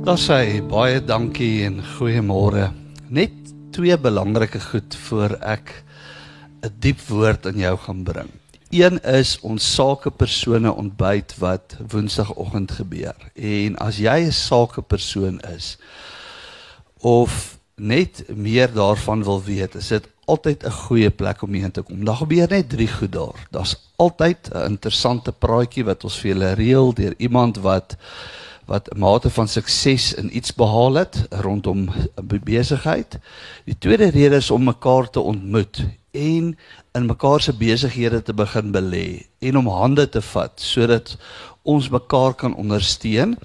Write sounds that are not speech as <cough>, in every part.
Daar sê baie dankie en goeiemôre. Net twee belangrike goed voor ek 'n diep woord aan jou gaan bring. Een is ons sakepersone ontbyt wat Woensdagoggend gebeur. En as jy 'n sakepersoon is of net meer daarvan wil weet, is dit altyd 'n goeie plek om heen te kom. Daar gebeur net drie goed daar. Daar's altyd 'n interessante praatjie wat ons vir julle reël deur iemand wat wat 'n mate van sukses in iets behaal het rondom besigheid. Die tweede rede is om mekaar te ontmoet en in mekaar se besighede te begin belê en om hande te vat sodat ons mekaar kan ondersteun.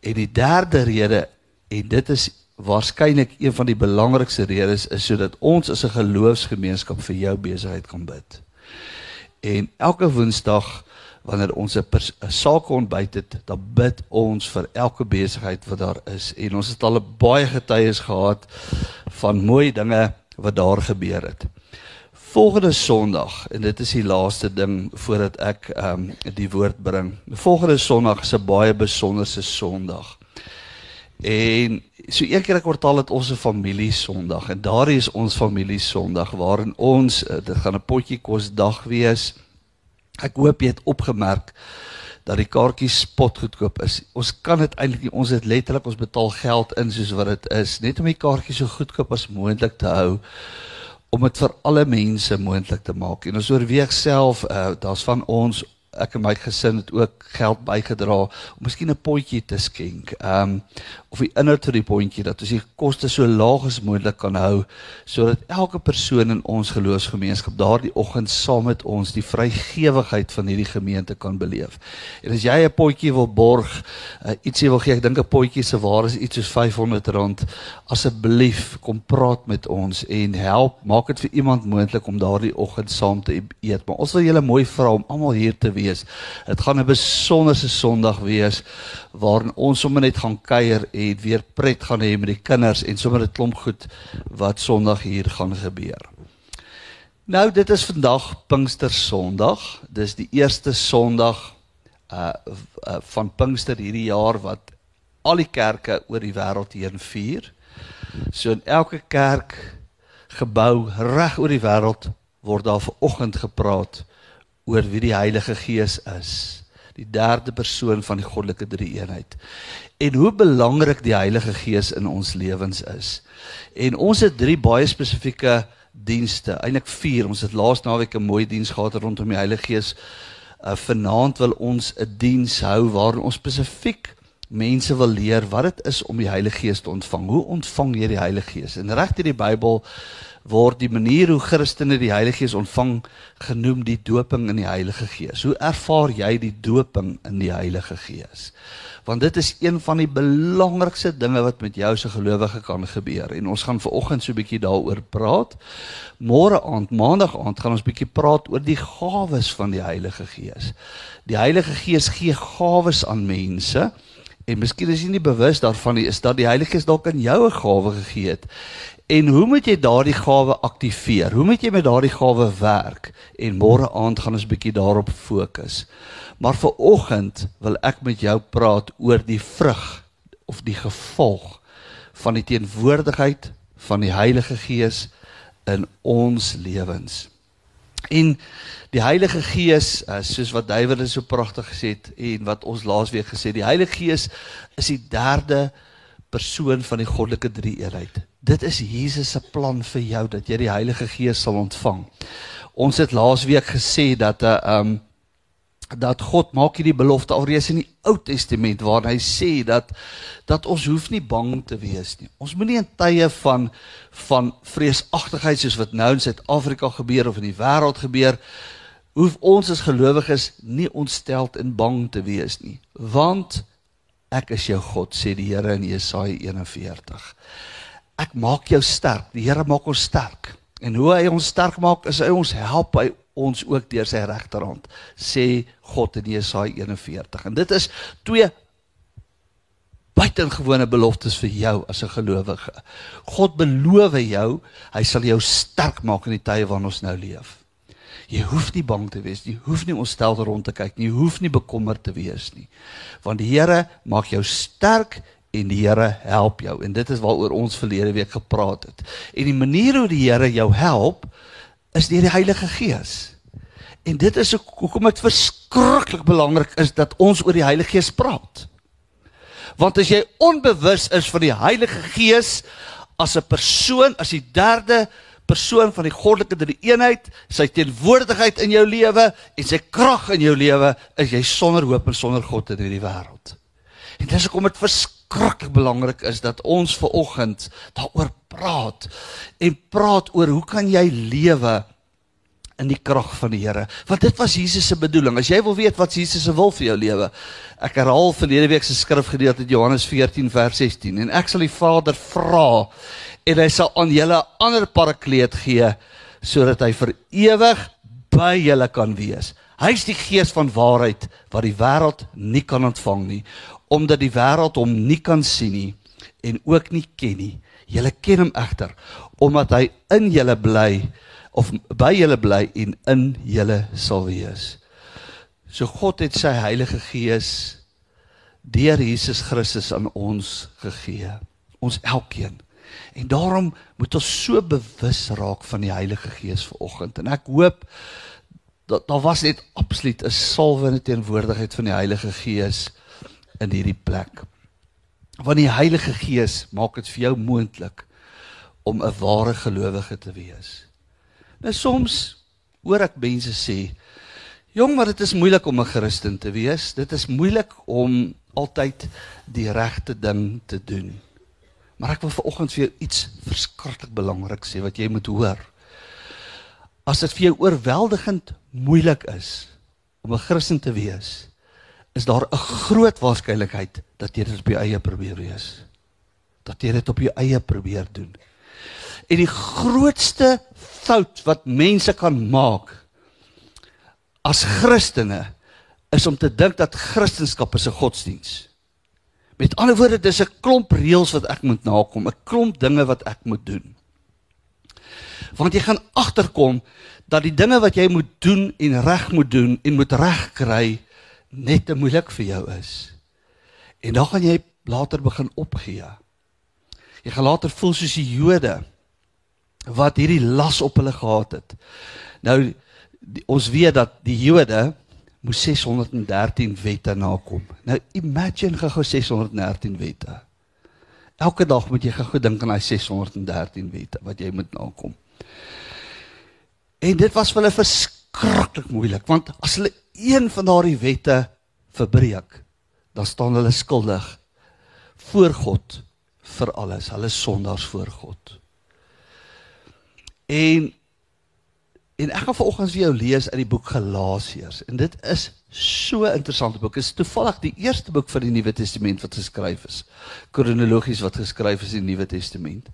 En die derde rede en dit is waarskynlik een van die belangrikste redes is sodat ons as 'n geloofsgemeenskap vir jou besigheid kan bid. En elke Woensdag wanneer ons 'n saak ontbyt het, dan bid ons vir elke besigheid wat daar is. En ons het al baie getuies gehad van mooi dinge wat daar gebeur het. Volgende Sondag en dit is die laaste ding voordat ek ehm um, die woord bring. Volgende Sondag is 'n baie besonderse Sondag. En so een keer ek kwartaal het ons 'n familie Sondag en daar is ons familie Sondag waarin ons eh, dit gaan 'n potjie kos dag wees. Ek hoop jy het opgemerk dat die kaartjies spot goedkoop is. Ons kan dit eintlik nie ons het letterlik ons betaal geld in soos wat dit is net om die kaartjies so goedkoop as moontlik te hou om dit vir alle mense moontlik te maak. En ons oorweeg self uh, daar's van ons ek en my gesin het ook geld bygedra om miskien 'n potjie te skenk. Ehm um, of die inhoud van die potjie dat ons die koste so laag as moontlik kan hou sodat elke persoon in ons geloofsgemeenskap daardie oggend saam met ons die vrygewigheid van hierdie gemeente kan beleef. En as jy 'n potjie wil borg, uh, ietsie wil gee, ek dink 'n potjie se waarde is iets soos R500, asseblief kom praat met ons en help, maak dit vir iemand moontlik om daardie oggend saam te eet. Maar ons wil julle mooi vra om almal hier te wees wees. Dit gaan 'n besonderse Sondag wees waarin ons sommer net gaan kuier en weer pret gaan hê met die kinders en sommer 'n klomp goed wat Sondag hier gaan gebeur. Nou dit is vandag Pinkster Sondag. Dis die eerste Sondag uh, uh van Pinkster hierdie jaar wat al die kerke oor die wêreld heen vier. So in elke kerk gebou reg oor die wêreld word daar vanoggend gepraat oor wie die Heilige Gees is, die derde persoon van die goddelike drie-eenheid. En hoe belangrik die Heilige Gees in ons lewens is. En ons het drie baie spesifieke dienste, eintlik vier. Ons het laas naweek 'n mooi diens gehad rondom die Heilige Gees. Uh, vanaand wil ons 'n diens hou waarin ons spesifiek mense wil leer wat dit is om die Heilige Gees te ontvang. Hoe ontvang jy die Heilige Gees? En reg deur die Bybel word die manier hoe Christene die Heilige Gees ontvang genoem die doping in die Heilige Gees. Hoe ervaar jy die doping in die Heilige Gees? Want dit is een van die belangrikste dinge wat met jou as 'n gelowige kan gebeur en ons gaan veraloggend so 'n bietjie daaroor praat. Môre aand, maandag aand gaan ons bietjie praat oor die gawes van die Heilige Gees. Die Heilige Gees gee gawes aan mense. En miskien is jy nie bewus daarvan nie, is dat die Heilige Gees dalk aan jou 'n gawe gegee het. En hoe moet jy daardie gawe aktiveer? Hoe moet jy met daardie gawe werk? En môre aand gaan ons 'n bietjie daarop fokus. Maar vir oggend wil ek met jou praat oor die vrug of die gevolg van die teenwoordigheid van die Heilige Gees in ons lewens. En die Heilige Gees, eh, soos wat David so pragtig gesê het en wat ons laasweek gesê het, die Heilige Gees is die derde persoon van die goddelike drie-eenheid. Dit is Jesus se plan vir jou dat jy die Heilige Gees sal ontvang. Ons het laasweek gesê dat 'n uh, eh, um dat God maak hierdie belofte alreeds in die Ou Testament waar hy sê dat dat ons hoef nie bang te wees nie. Ons moenie in tye van van vreesagtigheid soos wat nou in Suid-Afrika gebeur of in die wêreld gebeur, hoef ons as gelowiges nie ontsteld en bang te wees nie, want Ek is jou God, sê die Here in Jesaja 41. Ek maak jou sterk. Die Here maak ons sterk. En hoe hy ons sterk maak, is hy ons help hy ons ook deur sy regterhand, sê God in Jesaja 41. En dit is twee buitengewone beloftes vir jou as 'n gelowige. God beloof jou, hy sal jou sterk maak in die tye waarin ons nou leef. Jy hoef nie bang te wees nie. Jy hoef nie ontstel rond te kyk nie. Jy hoef nie bekommerd te wees nie. Want die Here maak jou sterk en die Here help jou. En dit is waaroor ons verlede week gepraat het. En die manier hoe die Here jou help is deur die Heilige Gees. En dit is hoekom dit verskriklik belangrik is dat ons oor die Heilige Gees praat. Want as jy onbewus is van die Heilige Gees as 'n persoon, as die derde persoon van die goddelike drie eenheid, sy teenwoordigheid in jou lewe en sy krag in jou lewe, is jy sonder hoop en sonder God in hierdie wêreld. En dis hoekom dit verskriklik belangrik is dat ons ver oggend daaroor praat en praat oor hoe kan jy lewe in die krag van die Here. Want dit was Jesus se bedoeling. As jy wil weet wat Jesus se wil vir jou lewe. Ek herhaal verlede week se skrifgedeelte Johannes 14 vers 16 en ek sal die Vader vra en hy sal aan julle 'n ander parakleet gee sodat hy vir ewig by julle kan wees. Hy's die gees van waarheid wat die wêreld nie kan ontvang nie omdat die wêreld hom nie kan sien nie en ook nie ken nie. Julle ken hom egter omdat hy in julle bly of by julle bly en in julle sal wees. So God het sy Heilige Gees deur Jesus Christus aan ons gegee. Ons elkeen. En daarom moet ons so bewus raak van die Heilige Gees vanoggend. En ek hoop dat daar was net absoluut 'n salwende teenwoordigheid van die Heilige Gees in hierdie plek. Want die Heilige Gees maak dit vir jou moontlik om 'n ware gelowige te wees. Nou soms hoor ek mense sê, "Jong, maar dit is moeilik om 'n Christen te wees. Dit is moeilik om altyd die regte ding te doen." Maar ek wil vanoggend vir jou iets verskriklik belangrik sê wat jy moet hoor. As dit vir jou oorweldigend moeilik is om 'n Christen te wees, is daar 'n groot waarskynlikheid dat jy dit op jou eie probeer wees. Dat jy dit op jou eie probeer doen. En die grootste fout wat mense kan maak as Christene is om te dink dat Christendom is 'n godsdiens. Met ander woorde, dis 'n klomp reëls wat ek moet nakom, 'n klomp dinge wat ek moet doen. Want jy gaan agterkom dat die dinge wat jy moet doen en reg moet doen en moet regkry net te moeilik vir jou is. En dan gaan jy later begin opgee. Jy gaan later voel soos die Jode wat hierdie las op hulle gehad het. Nou die, ons weet dat die Jode moes 613 wette nakom. Nou imagine gou 613 wette. Elke dag moet jy gou dink aan daai 613 wette wat jy moet nakom. En dit was vir hulle verskriklik moeilik want as hulle een van daardie wette verbreek, dan staan hulle skuldig voor God vir alles. Hulle sondaars voor God. En en ek gaan vanoggend vir jou lees uit die boek Galasiërs en dit is so 'n interessante boek. Dit is toevallig die eerste boek van die Nuwe Testament wat geskryf is. Kronologies wat geskryf is in die Nuwe Testament.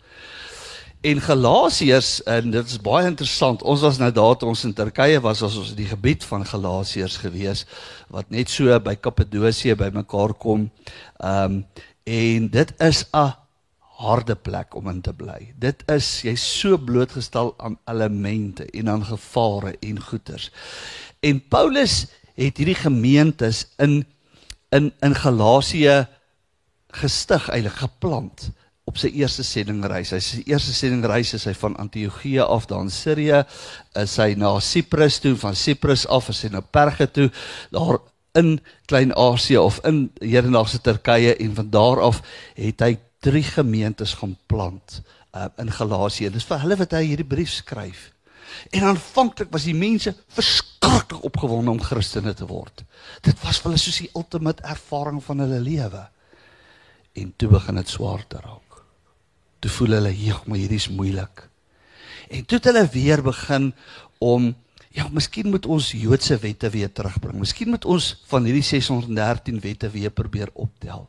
En Galasiërs en dit is baie interessant. Ons was nou daar toe ons in Turkye was, was ons in die gebied van Galasiërs gewees wat net so by Kappadosie bymekaar kom. Ehm um, en dit is 'n harde plek om in te bly. Dit is jy's so blootgestel aan elemente en aan gevare en goeters. En Paulus het hierdie gemeentes in in in Galasië gestig, eintlik geplant op sy eerste sendingreis. Hy sy eerste sendingreis is hy van Antiochië af daar in Sirië, is hy na Siprus toe, van Siprus af is hy na Perge toe, daar in Klein-Asië of in hedendaagse Turkye en van daar af het hy drie gemeentes gaan plant uh, in Galasië. Dis vir hulle wat hy hierdie brief skryf. En aanvanklik was die mense verskriklik opgewonde om Christene te word. Dit was vir hulle soos die ultimate ervaring van hulle lewe. En toe begin dit swaar te raak. Toe voel hulle, "Jeg, maar hierdie is moeilik." En toe het hulle weer begin om Ja, miskien moet ons Joodse wette weer terugbring. Miskien moet ons van hierdie 613 wette weer probeer optel.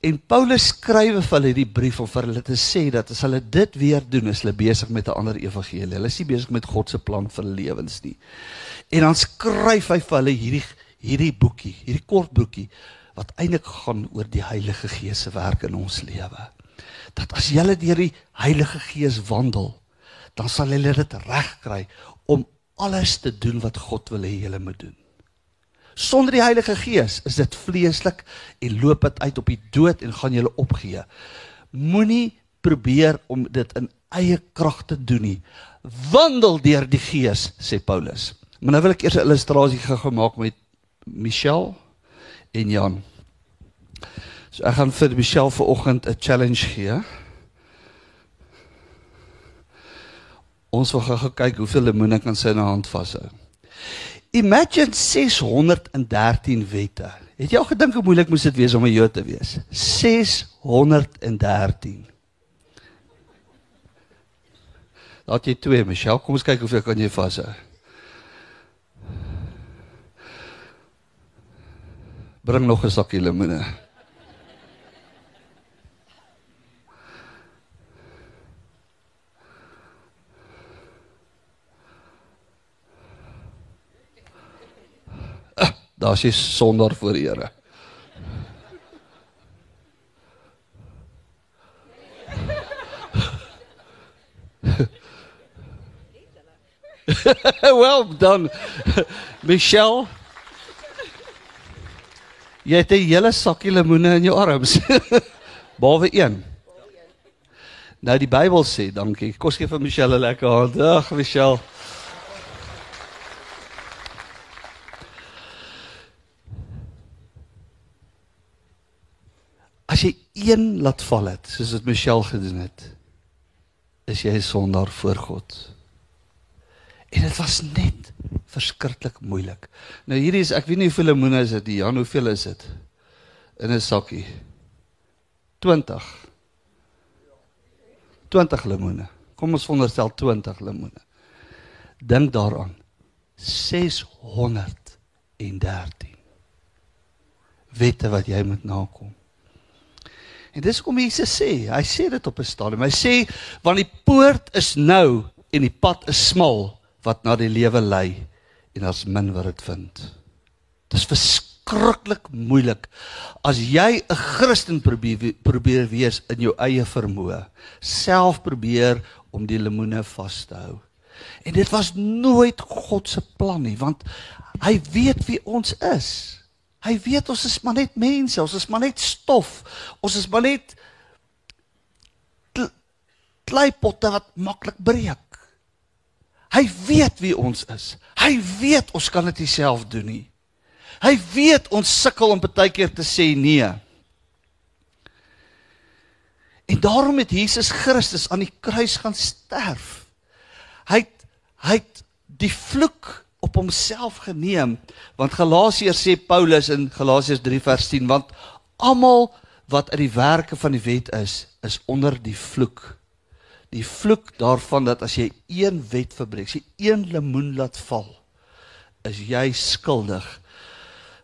En Paulus skryf vir hulle hierdie brief om vir hulle te sê dat as hulle dit weer doen, is hulle besig met 'n ander evangelie. Hulle is nie besig met God se plan vir hulle lewens nie. En dan skryf hy vir hulle hierdie hierdie boekie, hierdie kort boekie wat eintlik gaan oor die Heilige Gees se werk in ons lewe. Dat as jy deur die Heilige Gees wandel, dan sal jy dit regkry om alles te doen wat God wil hê jy moet doen. Sonder die Heilige Gees is dit vleeslik en loop dit uit op die dood en gaan jy opgee. Moenie probeer om dit in eie krag te doen nie. Wandel deur die Gees, sê Paulus. Maar nou wil ek eers 'n illustrasie gemaak met Michelle en Jan. So ek gaan vir Michelle vanoggend 'n challenge gee. Ons wil gou kyk hoeveel lemoene kan sy in haar hand vashou. Imagine 613 wette. Het jy al gedink hoe moeilik moes dit wees om 'n Jood te wees? 613. Laat jy twee, Michelle, kom ons kyk hoeveel kan jy vashou. Bring nog 'n sakkie lemoene. Daar's jy sonder voor Here. <laughs> well done. Michelle. Jy het 'n hele sakkie lemoene in jou arms. <laughs> Behalwe een. Nou die Bybel sê, dankie. Kos gee vir Michelle 'n lekker hand. Ag, Michelle. As jy een laat val het, soos dit Michelle gedoen het, is jy 'n sondaar voor God. En dit was net verskriklik moeilik. Nou hierdie is ek weet nie hoeveel lemoene is dit, Jan, hoeveel is dit? In 'n sakkie. 20. 20 lemoene. Kom ons veronderstel 20 lemoene. Dink daaraan. 613 wette wat jy moet nakom. En dis kom Jesus sê, hy sê dit op 'n stadium. Hy sê want die poort is nou en die pad is smal wat na die lewe lei en daar's min wat dit vind. Dis verskriklik moeilik as jy 'n Christen probeer probeer wees in jou eie vermoë, self probeer om die lemoene vas te hou. En dit was nooit God se plan nie, want hy weet wie ons is. Hy weet ons is maar net mense, ons is maar net stof. Ons is maar net kleipotte wat maklik breek. Hy weet wie ons is. Hy weet ons kan dit nie self doen nie. Hy weet ons sukkel om baie keer te sê nee. En daarom het Jesus Christus aan die kruis gaan sterf. Hy het, hy het die vloek op homself geneem want Galasiërs sê Paulus in Galasiërs 3 vers 10 want almal wat uit die werke van die wet is is onder die vloek. Die vloek daarvan dat as jy een wet verbreek as jy een lemoen laat val is jy skuldig.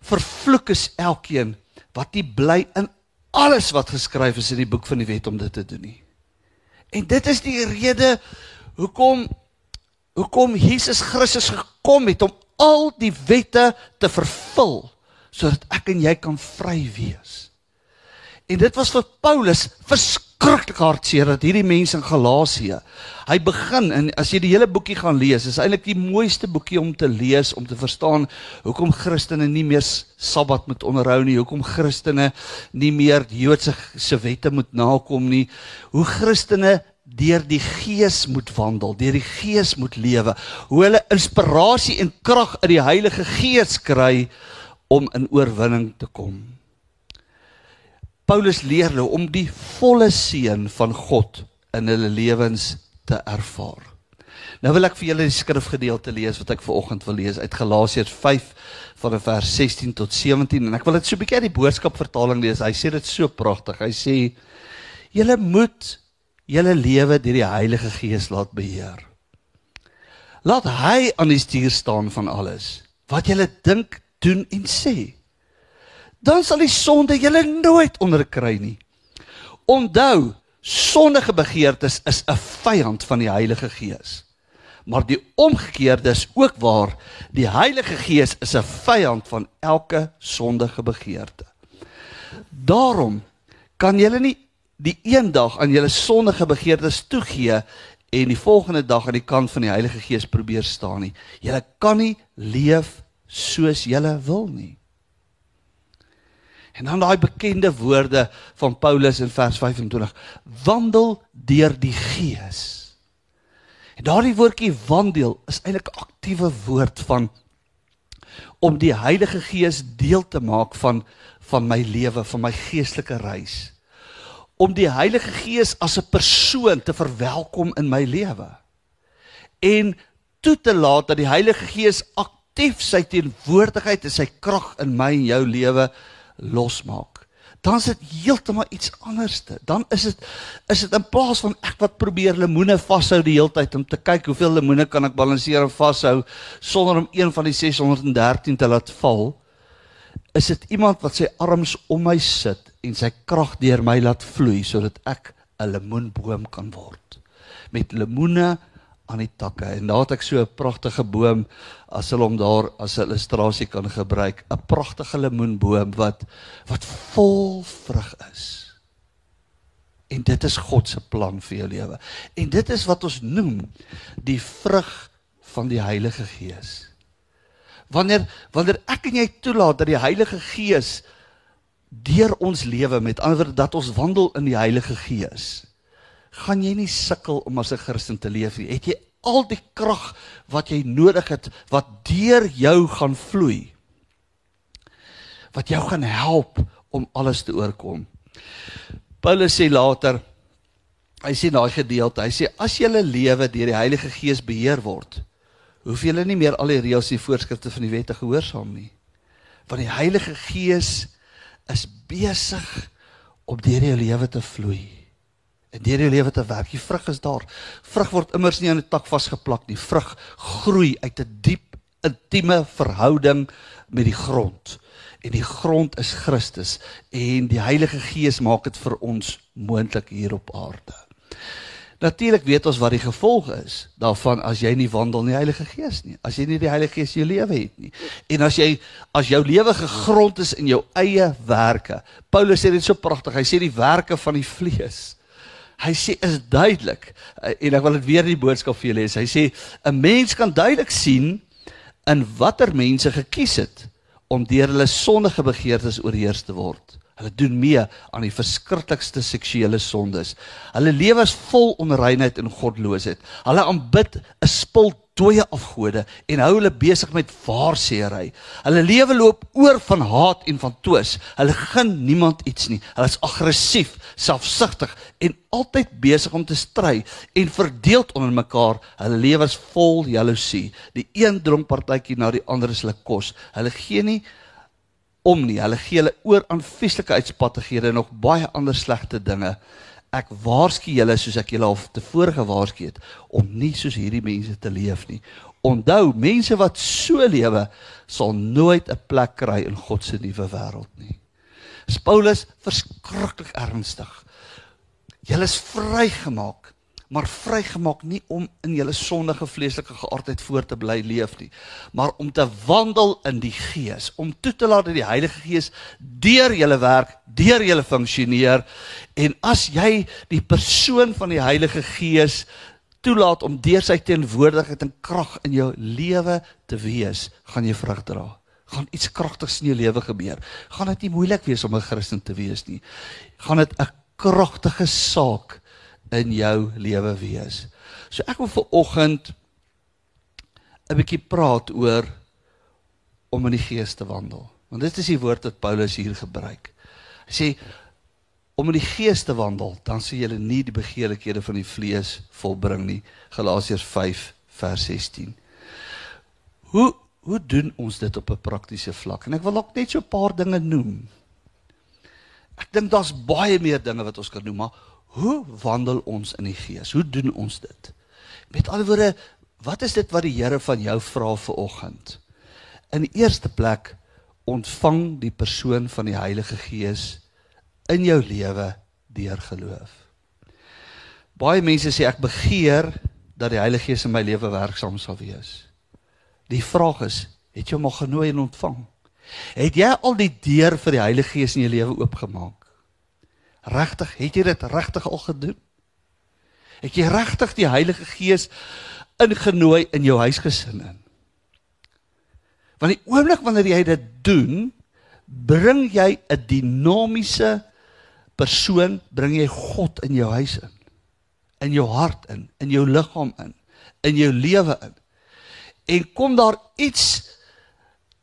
Vervloek is elkeen wat nie bly in alles wat geskryf is in die boek van die wet om dit te doen nie. En dit is die rede hoekom hoekom Jesus Christus gekom het om al die wette te vervul sodat ek en jy kan vry wees. En dit was vir Paulus verskriklik hartseer dat hierdie mense in Galasië, hy begin en as jy die hele boekie gaan lees, is eintlik die mooiste boekie om te lees om te verstaan hoekom Christene nie meer Sabbat moet onderhou nie, hoekom Christene nie meer Joodse se wette moet nakom nie, hoe Christene deur die gees moet wandel, deur die gees moet lewe, hoe hulle inspirasie en krag uit die Heilige Gees kry om in oorwinning te kom. Paulus leer hulle om die volle seën van God in hulle lewens te ervaar. Nou wil ek vir julle die skrifgedeelte lees wat ek ver oggend wil lees uit Galasiërs 5 van vers 16 tot 17 en ek wil dit so 'n bietjie uit die boodskap vertaling lees. Hy sê dit so pragtig. Hy sê julle moet julle lewe deur die Heilige Gees laat beheer. Laat hy aan die stuur staan van alles wat julle dink, doen en sê. Dan sal die sonde julle nooit onderkry nie. Onthou, sondige begeertes is 'n vyand van die Heilige Gees. Maar die omgekeerde is ook waar. Die Heilige Gees is 'n vyand van elke sondige begeerte. Daarom kan julle nie die een dag aan julle sondige begeertes toegee en die volgende dag aan die kant van die Heilige Gees probeer staan nie. Julle kan nie leef soos julle wil nie. En dan daai bekende woorde van Paulus in vers 25: Wandel deur die Gees. En daardie woordjie wandel is eintlik 'n aktiewe woord van om die Heilige Gees deel te maak van van my lewe, van my geestelike reis. Om die Heilige Gees as 'n persoon te verwelkom in my lewe. En toe te laat dat die Heilige Gees aktief sy teenwoordigheid en sy krag in my en jou lewe losmaak. Dan is dit heeltemal iets anderste. Dan is dit is dit in plaas van ek wat probeer lemoene vashou die hele tyd om te kyk hoeveel lemoene kan ek balanseer en vashou sonder om een van die 613 te laat val, is dit iemand wat sy arms om my sit en sy krag deur my laat vloei sodat ek 'n lemoenboom kan word. Met lemoene aan die takke en daar het ek so 'n pragtige boom as hulle hom daar as 'n illustrasie kan gebruik, 'n pragtige lemoenboom wat wat vol vrug is. En dit is God se plan vir jou lewe. En dit is wat ons noem die vrug van die Heilige Gees. Wanneer wanneer ek en jy toelaat dat die Heilige Gees deur ons lewe met ander woorde dat ons wandel in die Heilige Gees gaan jy nie sukkel om as 'n Christen te leef nie. Het jy al die krag wat jy nodig het wat deur jou gaan vloei. Wat jou gaan help om alles te oorkom. Paulus sê later hy sê daai gedeelte, hy sê as julle lewe deur die Heilige Gees beheer word, hoef julle nie meer al die reëls en voorskrifte van die wet te gehoorsaam nie. Want die Heilige Gees is besig om deur jou lewe te vloei en deur jou lewe te werk. Die vrug is daar. Vrug word immers nie aan 'n tak vasgeplak nie. Vrug groei uit 'n diep intieme verhouding met die grond. En die grond is Christus en die Heilige Gees maak dit vir ons moontlik hier op aarde. Natuurlik weet ons wat die gevolg is daarvan as jy nie wandel in die Heilige Gees nie. As jy nie die Heilige Gees in jou lewe het nie. En as jy as jou lewe gegrond is in jou eie werke. Paulus sê dit so pragtig. Hy sê die werke van die vlees hy sê is duidelik eh, en ek wil dit weer in die boodskap vir julle lees. Hy sê 'n mens kan duidelik sien in watter mense gekies het om deur hulle sondige begeertes oorheers te word. Hulle doen mee aan die verskriklikste seksuele sondes. Hulle lewe is vol onreinheid en godloosheid. Hulle aanbid 'n spul dooie afgode en hou hulle besig met waarseery. Hulle lewe loop oor van haat en van twis. Hulle gun niemand iets nie. Hulle is aggressief, selfsugtig en altyd besig om te stry en verdeeld onder mekaar. Hulle lewe is vol jaloesie. Die een dronk partytjie na die ander is hulle kos. Hulle gee nie om nie. Hulle gee hulle oor aan vieslike uitspattighede en nog baie ander slegte dinge. Ek waarsku julle soos ek julle al tevore gewaarsku het om nie soos hierdie mense te leef nie. Onthou, mense wat so lewe sal nooit 'n plek kry in God se nuwe wêreld nie. Is Paulus verskriklik ernstig. Julle is vrygemaak maar vrygemaak nie om in julle sondige vleeslike geaardheid voort te bly leef nie, maar om te wandel in die Gees, om toe te laat dat die Heilige Gees deur julle werk, deur julle funksioneer. En as jy die persoon van die Heilige Gees toelaat om deur sy teenwoordigheid en krag in jou lewe te wees, gaan jy vrug dra. Gaan iets kragtigs in jou lewe gebeur. Gaan dit nie moeilik wees om 'n Christen te wees nie. Gaan dit 'n kragtige saak in jou lewe wees. So ek wil vir oggend 'n bietjie praat oor om in die gees te wandel. Want dit is die woord wat Paulus hier gebruik. Hy sê om in die gees te wandel, dan sê jy nie die begeerlikhede van die vlees volbring nie. Galasiërs 5 vers 16. Hoe hoe doen ons dit op 'n praktiese vlak? En ek wil ook net so 'n paar dinge noem. Ek dink daar's baie meer dinge wat ons kan noem, maar Hoe wandel ons in die gees? Hoe doen ons dit? Met ander woorde, wat is dit wat die Here van jou vra vir oggend? In die eerste plek ontvang die persoon van die Heilige Gees in jou lewe deur geloof. Baie mense sê ek begeer dat die Heilige Gees in my lewe werksaam sal wees. Die vraag is, het jy hom al genooi en ontvang? Het jy al die deur vir die Heilige Gees in jou lewe oopgemaak? Regtig, het jy dit regtig al gedoen? Het jy regtig die Heilige Gees ingenooi in jou huisgesin in? Want die oomblik wanneer jy dit doen, bring jy 'n dinamiese persoon, bring jy God in jou huis in. In jou hart in, in jou liggaam in, in jou lewe in. En kom daar iets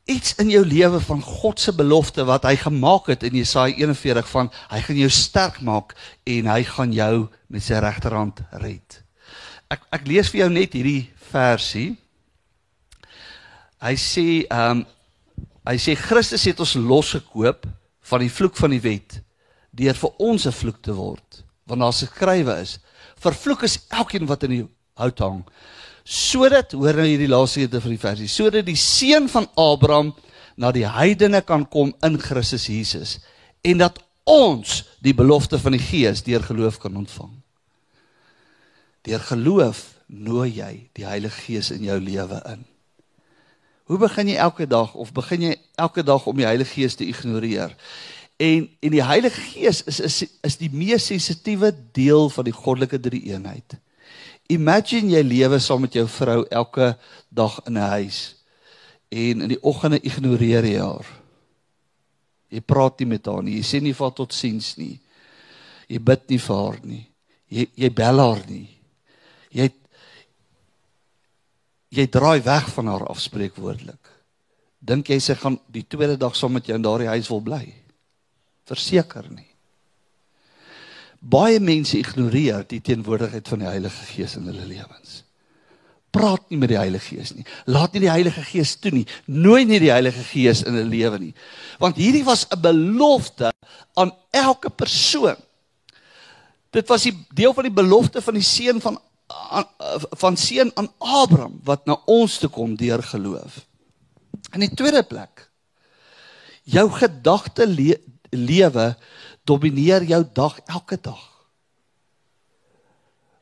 iets in jou lewe van God se belofte wat hy gemaak het in Jesaja 41 van hy gaan jou sterk maak en hy gaan jou met sy regterhand red. Ek ek lees vir jou net hierdie versie. Hy sê ehm um, hy sê Christus het ons losgekoop van die vloek van die wet deur vir ons 'n vloek te word. Want daar geskrywe is: Vervloek is elkeen wat in die hout hang sodat hoor nou hierdie laaste gedeelte van die versie sodat die seun van Abraham na die heidene kan kom in Christus Jesus en dat ons die belofte van die Gees deur geloof kan ontvang. Deur geloof nooi jy die Heilige Gees in jou lewe in. Hoe begin jy elke dag of begin jy elke dag om die Heilige Gees te ignoreer? En en die Heilige Gees is is is die mees sensitiewe deel van die goddelike drie-eenheid. Imagine jy lewe saam met jou vrou elke dag in 'n huis en in die oggende ignoreer jy haar. Jy praat nie met haar nie. Jy sê nie vir haar totsiens nie. Jy bid nie vir haar nie. Jy jy bel haar nie. Jy jy draai weg van haar afspreekwoordelik. Dink jy sy gaan die tweede dag saam met jou in daardie huis wil bly? Verseker nie. Baie mense ignoreer die teenwoordigheid van die Heilige Gees in hulle lewens. Praat nie met die Heilige Gees nie. Laat nie die Heilige Gees toe nie. Nooi nie die Heilige Gees in 'n lewe nie. Want hierdie was 'n belofte aan elke persoon. Dit was die deel van die belofte van die seun van van seun aan Abraham wat na ons toe kom deur geloof. In die tweede plek jou gedagte le lewe domineer jou dag elke dag.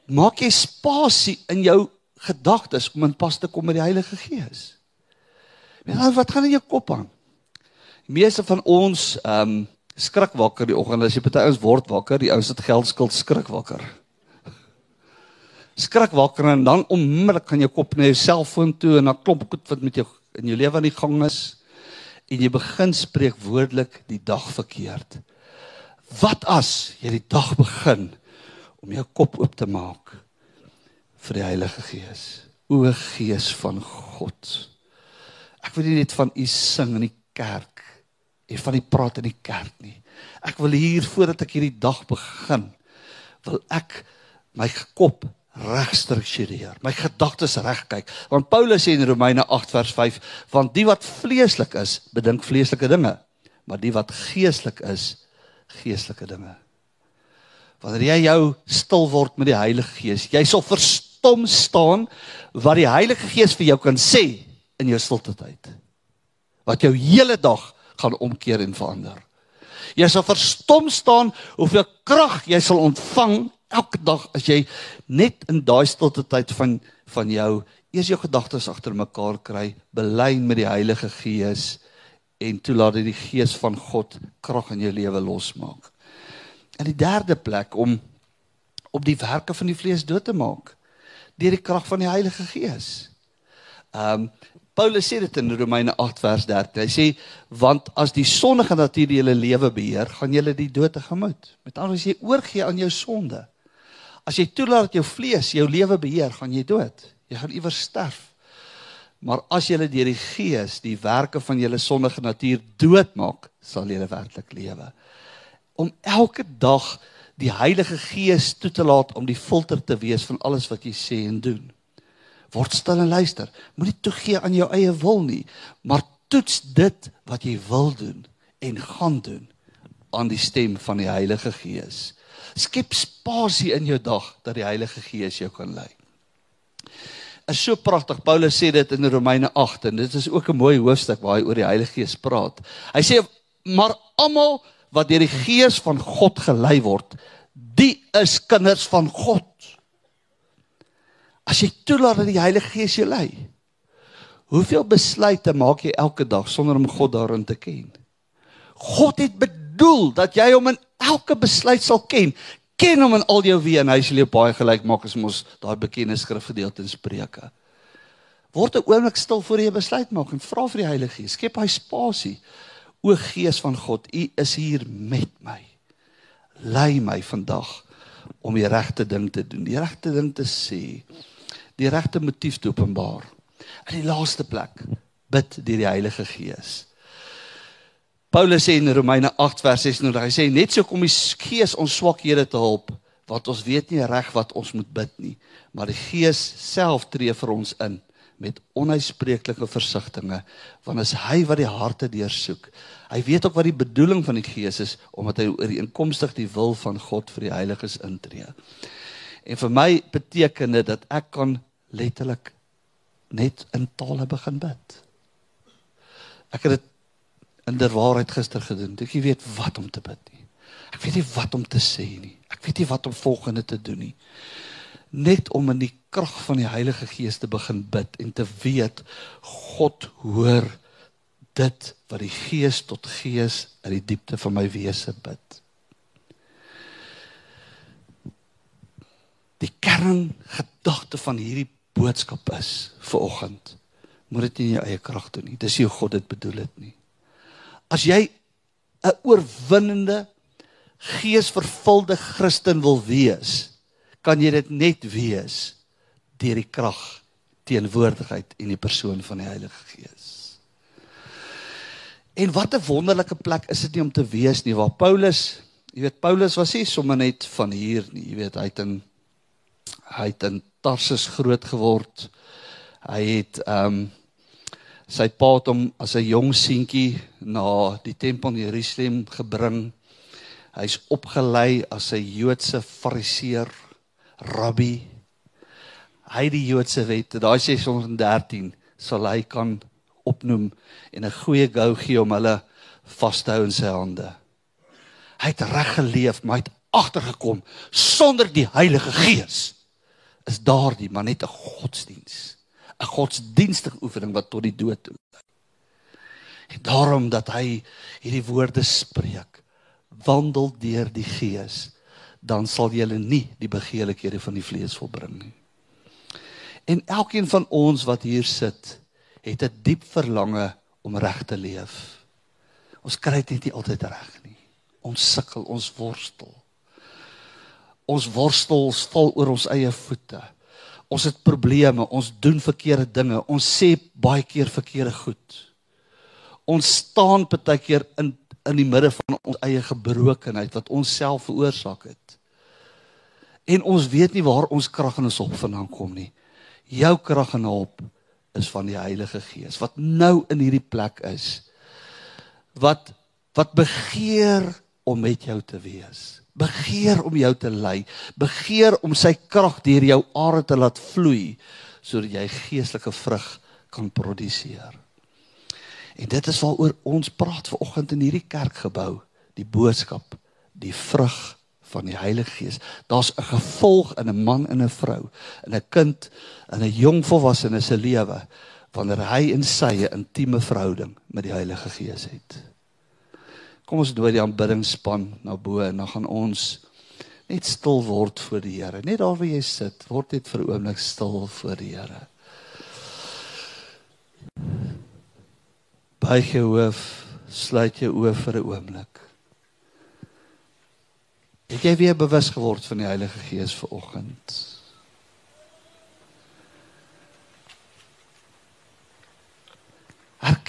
Maak jy spasie in jou gedagtes om in pas te kom met die Heilige Gees. Weet jy wat gaan in jou kop aan? Die meeste van ons ehm um, skrik wakker die oggend as jy party ons word wakker, die ouens het geldskuld skrik wakker. Skrik wakker en dan onmiddellik gaan jou kop na jou selfoon toe en dan klop dit wat met jou in jou lewe aan die gang is en jy begin spreek woordelik die dag verkeerd. Wat as jy die dag begin om jou kop oop te maak vir die Heilige Gees? O Gees van God. Ek wil nie net van u sing in die kerk en van die praat in die kerk nie. Ek wil hier voordat ek hierdie dag begin, wil ek my kop reg struktureer, my gedagtes reg kyk. Want Paulus sê in Romeine 8 vers 5, want die wat vleeslik is, bedink vleeslike dinge, maar die wat geestelik is, geestelike dinge. Wanneer jy jou stil word met die Heilige Gees, jy sal verstom staan wat die Heilige Gees vir jou kan sê in jou stilte tyd. Wat jou hele dag gaan omkeer en verander. Jy sal verstom staan hoeveel krag jy sal ontvang elke dag as jy net in daai stilte tyd van van jou eers jou gedagtes agter mekaar kry, belyn met die Heilige Gees en toelaat dat die gees van God krag in jou lewe losmaak. En die derde plek om op die werke van die vlees dood te maak deur die krag van die Heilige Gees. Ehm um, Paulus sê dit in Romeine 8 vers 13. Hy sê want as die sondige natuur julle lewe beheer, gaan julle die dood tegemoet. Met ander woorde, jy oorgee aan jou sonde, as jy toelaat dat jou vlees jou lewe beheer, gaan jy dood. Jy gaan iewers sterf. Maar as julle deur die Gees die werke van julle sondige natuur doodmaak, sal julle werklik lewe. Om elke dag die Heilige Gees toe te laat om die filter te wees van alles wat jy sê en doen. Word stil en luister. Moenie toegee aan jou eie wil nie, maar toets dit wat jy wil doen en gaan doen aan die stem van die Heilige Gees. Skep spasie in jou dag dat die Heilige Gees jou kan lei is so pragtig. Paulus sê dit in Romeine 8 en dit is ook 'n mooi hoofstuk waar hy oor die Heilige Gees praat. Hy sê maar almal wat deur die Gees van God gelei word, die is kinders van God. As jy toelaat dat die Heilige Gees jou lei, hoeveel besluite maak jy elke dag sonder om God daarin te ken? God het bedoel dat jy hom in elke besluit sal ken ken hom in al jou weë en hy sal jou baie gelyk maak as ons daai bekende skrifgedeelte in Spreuke. Word 'n oomblik stil voor jy besluit maak en vra vir die Heilige Gees. Skep hy spasie. O Gees van God, U is hier met my. Lei my vandag om die regte ding te doen, die regte ding te sê, die regte motief te openbaar. In die laaste plek, bid deur die Heilige Gees. Paulus sê in Romeine 8 vers 16, hy sê net so kom die Gees ons swakhede te help wat ons weet nie reg wat ons moet bid nie, maar die Gees self tree vir ons in met onuitspreeklike versigtings, want as hy wat die harte deursoek, hy weet ook wat die bedoeling van die Gees is omdat hy ooreenkomstig die wil van God vir die heiliges intree. En vir my beteken dit dat ek kan letterlik net in tale begin bid. Ek het dit in der waarheid gister gedoen. Ek weet wat om te bid nie. Ek weet nie wat om te sê nie. Ek weet nie wat om volgende te doen nie. Net om in die krag van die Heilige Gees te begin bid en te weet God hoor dit wat die Gees tot Gees in die diepte van my wese bid. Die kerngedagte van hierdie boodskap is vir oggend moet dit nie in jou eie krag doen nie. Dis nie hoe God dit bedoel het nie. As jy 'n oorwinnende geesvervulde Christen wil wees, kan jy dit net wees deur die krag teenwoordigheid en die persoon van die Heilige Gees. En wat 'n wonderlike plek is dit nie om te wees nie waar Paulus, jy weet Paulus was nie sommer net van hier nie, jy weet hy het in hy het in Tarsus groot geword. Hy het ehm um, sy pa het hom as 'n jong seentjie na die tempel in Jerusalem gebring Hy's opgelei as 'n Joodse fariseer, rabbi. Hy die Joodse wet, daai 613 sal hy kan opnoem en 'n goeie gou gee om hulle vas te hou in sy hande. Hy het reg geleef, maar hy het agtergekom sonder die Heilige Gees is daardie maar net 'n godsdiens, 'n godsdienstige oefening wat tot die dood lei. En daarom dat hy hierdie woorde spreek wandel deur die gees dan sal jy nie die begeerlikhede van die vlees volbring nie. En elkeen van ons wat hier sit, het 'n diep verlange om reg te leef. Ons kry dit nie altyd reg nie. Ons sukkel, ons worstel. Ons worstel, ons val oor ons eie voete. Ons het probleme, ons doen verkeerde dinge, ons sê baie keer verkeerde goed. Ons staan baie keer in in die midde van ons eie gebrokenheid wat ons self veroorsaak het. En ons weet nie waar ons krag en ons hulp vandaan kom nie. Jou krag en hulp is van die Heilige Gees wat nou in hierdie plek is. Wat wat begeer om met jou te wees. Begeer om jou te lei. Begeer om sy krag deur jou are te laat vloei sodat jy geestelike vrug kan produseer. En dit is waaroor ons praat ver oggend in hierdie kerkgebou, die boodskap, die vrug van die Heilige Gees. Daar's 'n gevolg in 'n man en 'n vrou, in 'n kind en 'n jong volwassene se lewe wanneer hy en sy 'n intieme verhouding met die Heilige Gees het. Kom ons dooi die aanbiddingsspan na bo en dan gaan ons net stil word voor die Here. Net daar waar jy sit, word net vir 'n oomblik stil voor die Here. buig jou hoof, sluit jou oë vir 'n oomblik. Het jy weer bewus geword van die Heilige Gees ver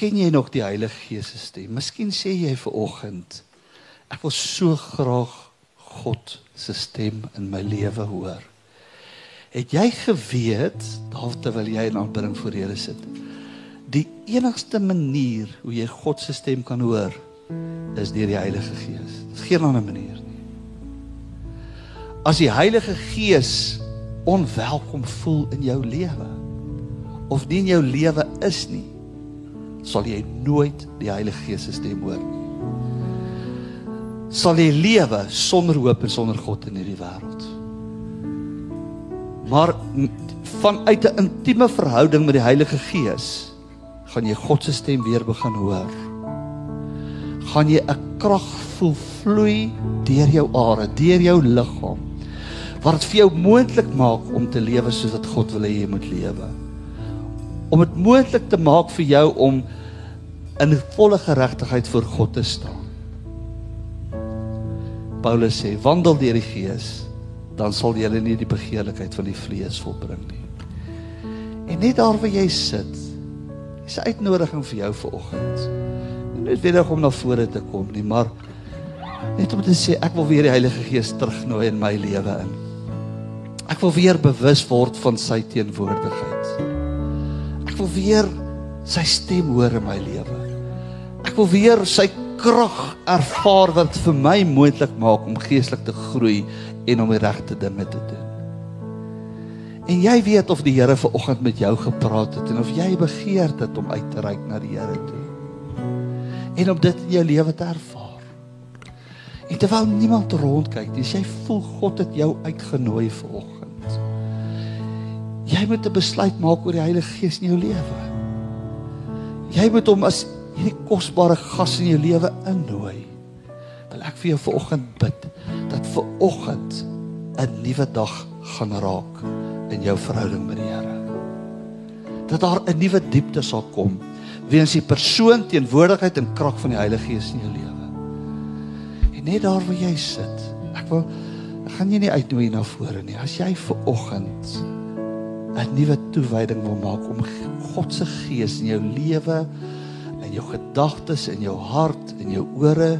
Herken jy nog die Heilige Gees se stem? Miskien sê jy ver oggend, ek wil so graag God se stem in my lewe hoor. Het jy geweet, daar terwyl jy in aanbidding voor Here sit, die enigste manier hoe jy God se stem kan hoor is deur die Heilige Gees. Dis geen ander manier nie. As die Heilige Gees onwelkom voel in jou lewe of nie in jou lewe is nie, sal jy nooit die Heilige Gees se stem hoor nie. Sal jy lewe sonder hoop en sonder God in hierdie wêreld. Maar vanuit 'n intieme verhouding met die Heilige Gees gaan jy God se stem weer begin hoor. Gaan jy 'n krag voel vloei deur jou are, deur jou liggaam wat dit vir jou moontlik maak om te lewe soos wat God wil hê jy moet lewe. Om dit moontlik te maak vir jou om in volle geregtigheid voor God te staan. Paulus sê, wandel deur die Gees, dan sal jy nie die begeerlikheid van die vlees volbring nie. En net daar waar jy sit, is 'n uitnodiging vir jou vir oggend. Nie noodwendig om na vore te kom nie, maar net om te sê ek wil weer die Heilige Gees terugnooi in my lewe in. Ek wil weer bewus word van sy teenwoordigheid. Ek wil weer sy stem hoor in my lewe. Ek wil weer sy krag ervaar wat vir my moontlik maak om geestelik te groei en om die regte dinge te doen. En jy weet of die Here ver oggend met jou gepraat het en of jy begeerd het om uit te reik na die Here toe. En om dit in jou lewe te ervaar. En terwyl niemand rondkyk, dis jy voel God het jou uitgenooi ver oggend. Jy moet 'n besluit maak oor die Heilige Gees in jou lewe. Jy moet hom as hierdie kosbare gas in jou lewe innooi. Wil ek vir jou ver oggend bid dat ver oggend 'n nuwe dag gaan raak in jou verhouding met die Here. Dat daar 'n nuwe diepte sal kom weens die persoon teenwoordigheid en krag van die Heilige Gees in jou lewe. En net daar waar jy sit, ek wil ek gaan jy nie uitnooi na vore nie. As jy ver oggend 'n nuwe toewyding wil maak om God se Gees in jou lewe in jou gedagtes en jou hart en jou ore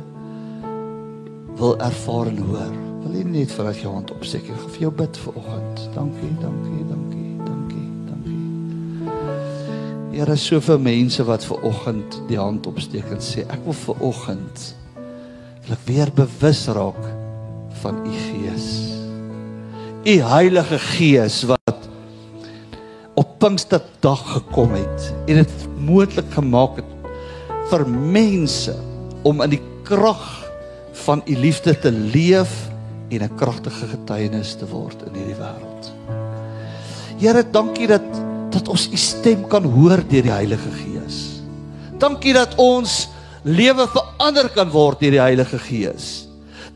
wil ervaar en hoor. Wil jy net vir jou hand opsteek? Ek gaan vir jou bid vir oggend. Dankie, dankie, dankie, dankie, dankie. Here, is soveel mense wat ver oggend die hand opsteek en sê ek wil ver oggend ek weer bewus raak van u Gees. U Heilige Gees wat Pinksterdag gekom het en dit moontlik gemaak het vir mense om in die krag van u liefde te leef en 'n kragtige getuienis te word in hierdie wêreld. Here, dankie dat dat ons u stem kan hoor deur die Heilige Gees. Dankie dat ons lewe verander kan word deur die Heilige Gees.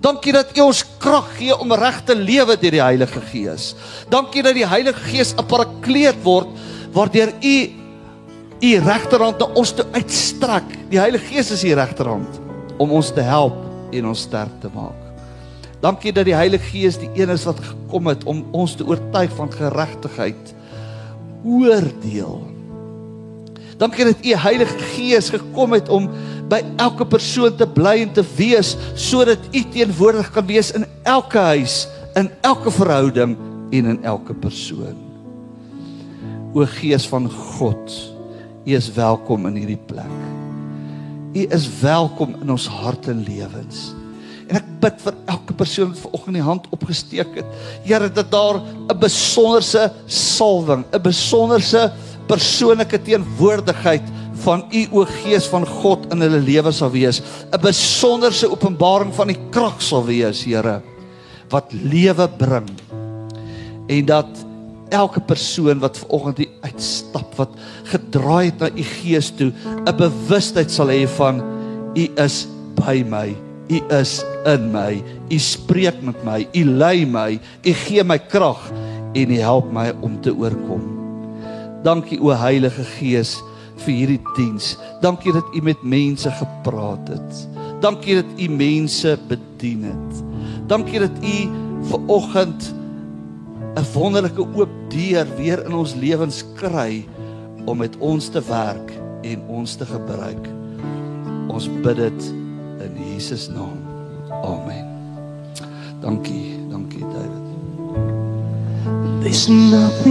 Dankie dat U ons krag gee om reg te lewe deur die Heilige Gees. Dankie dat die Heilige Gees 'n parakleet word waardeur U U regterhand na ons toe uitstrek. Die Heilige Gees is die regterhand om ons te help en ons sterk te maak. Dankie dat die Heilige Gees die een is wat gekom het om ons te oortuig van geregtigheid, oordeel. Dankie dat U Heilige Gees gekom het om by elke persoon te bly en te wees sodat U teenwoordig kan wees in elke huis, in elke verhouding en in elke persoon. O Gees van God, U is welkom in hierdie plek. U is welkom in ons harte en lewens. En ek bid vir elke persoon wat vanoggend die hand opgesteek het. Here dat daar 'n besonderse salwing, 'n besonderse persoonlike teenwoordigheid van u o Gees van God in hulle lewe sal wees. 'n Besonderse openbaring van die krag sal wees, Here, wat lewe bring. En dat elke persoon wat vanoggend hier uitstap wat gedraai het na u gees toe 'n bewustheid sal hê van u is by my u is in my u spreek met my u lei my u gee my krag en u help my om te oorkom dankie o heilige gees vir hierdie diens dankie dat u met mense gepraat het dankie dat u mense bedien het dankie dat u vanoggend 'n wonderlike oop deur weer in ons lewens kry om met ons te werk en ons te gebruik. Ons bid dit in Jesus naam. Amen. Dankie, dankie David. There's nothing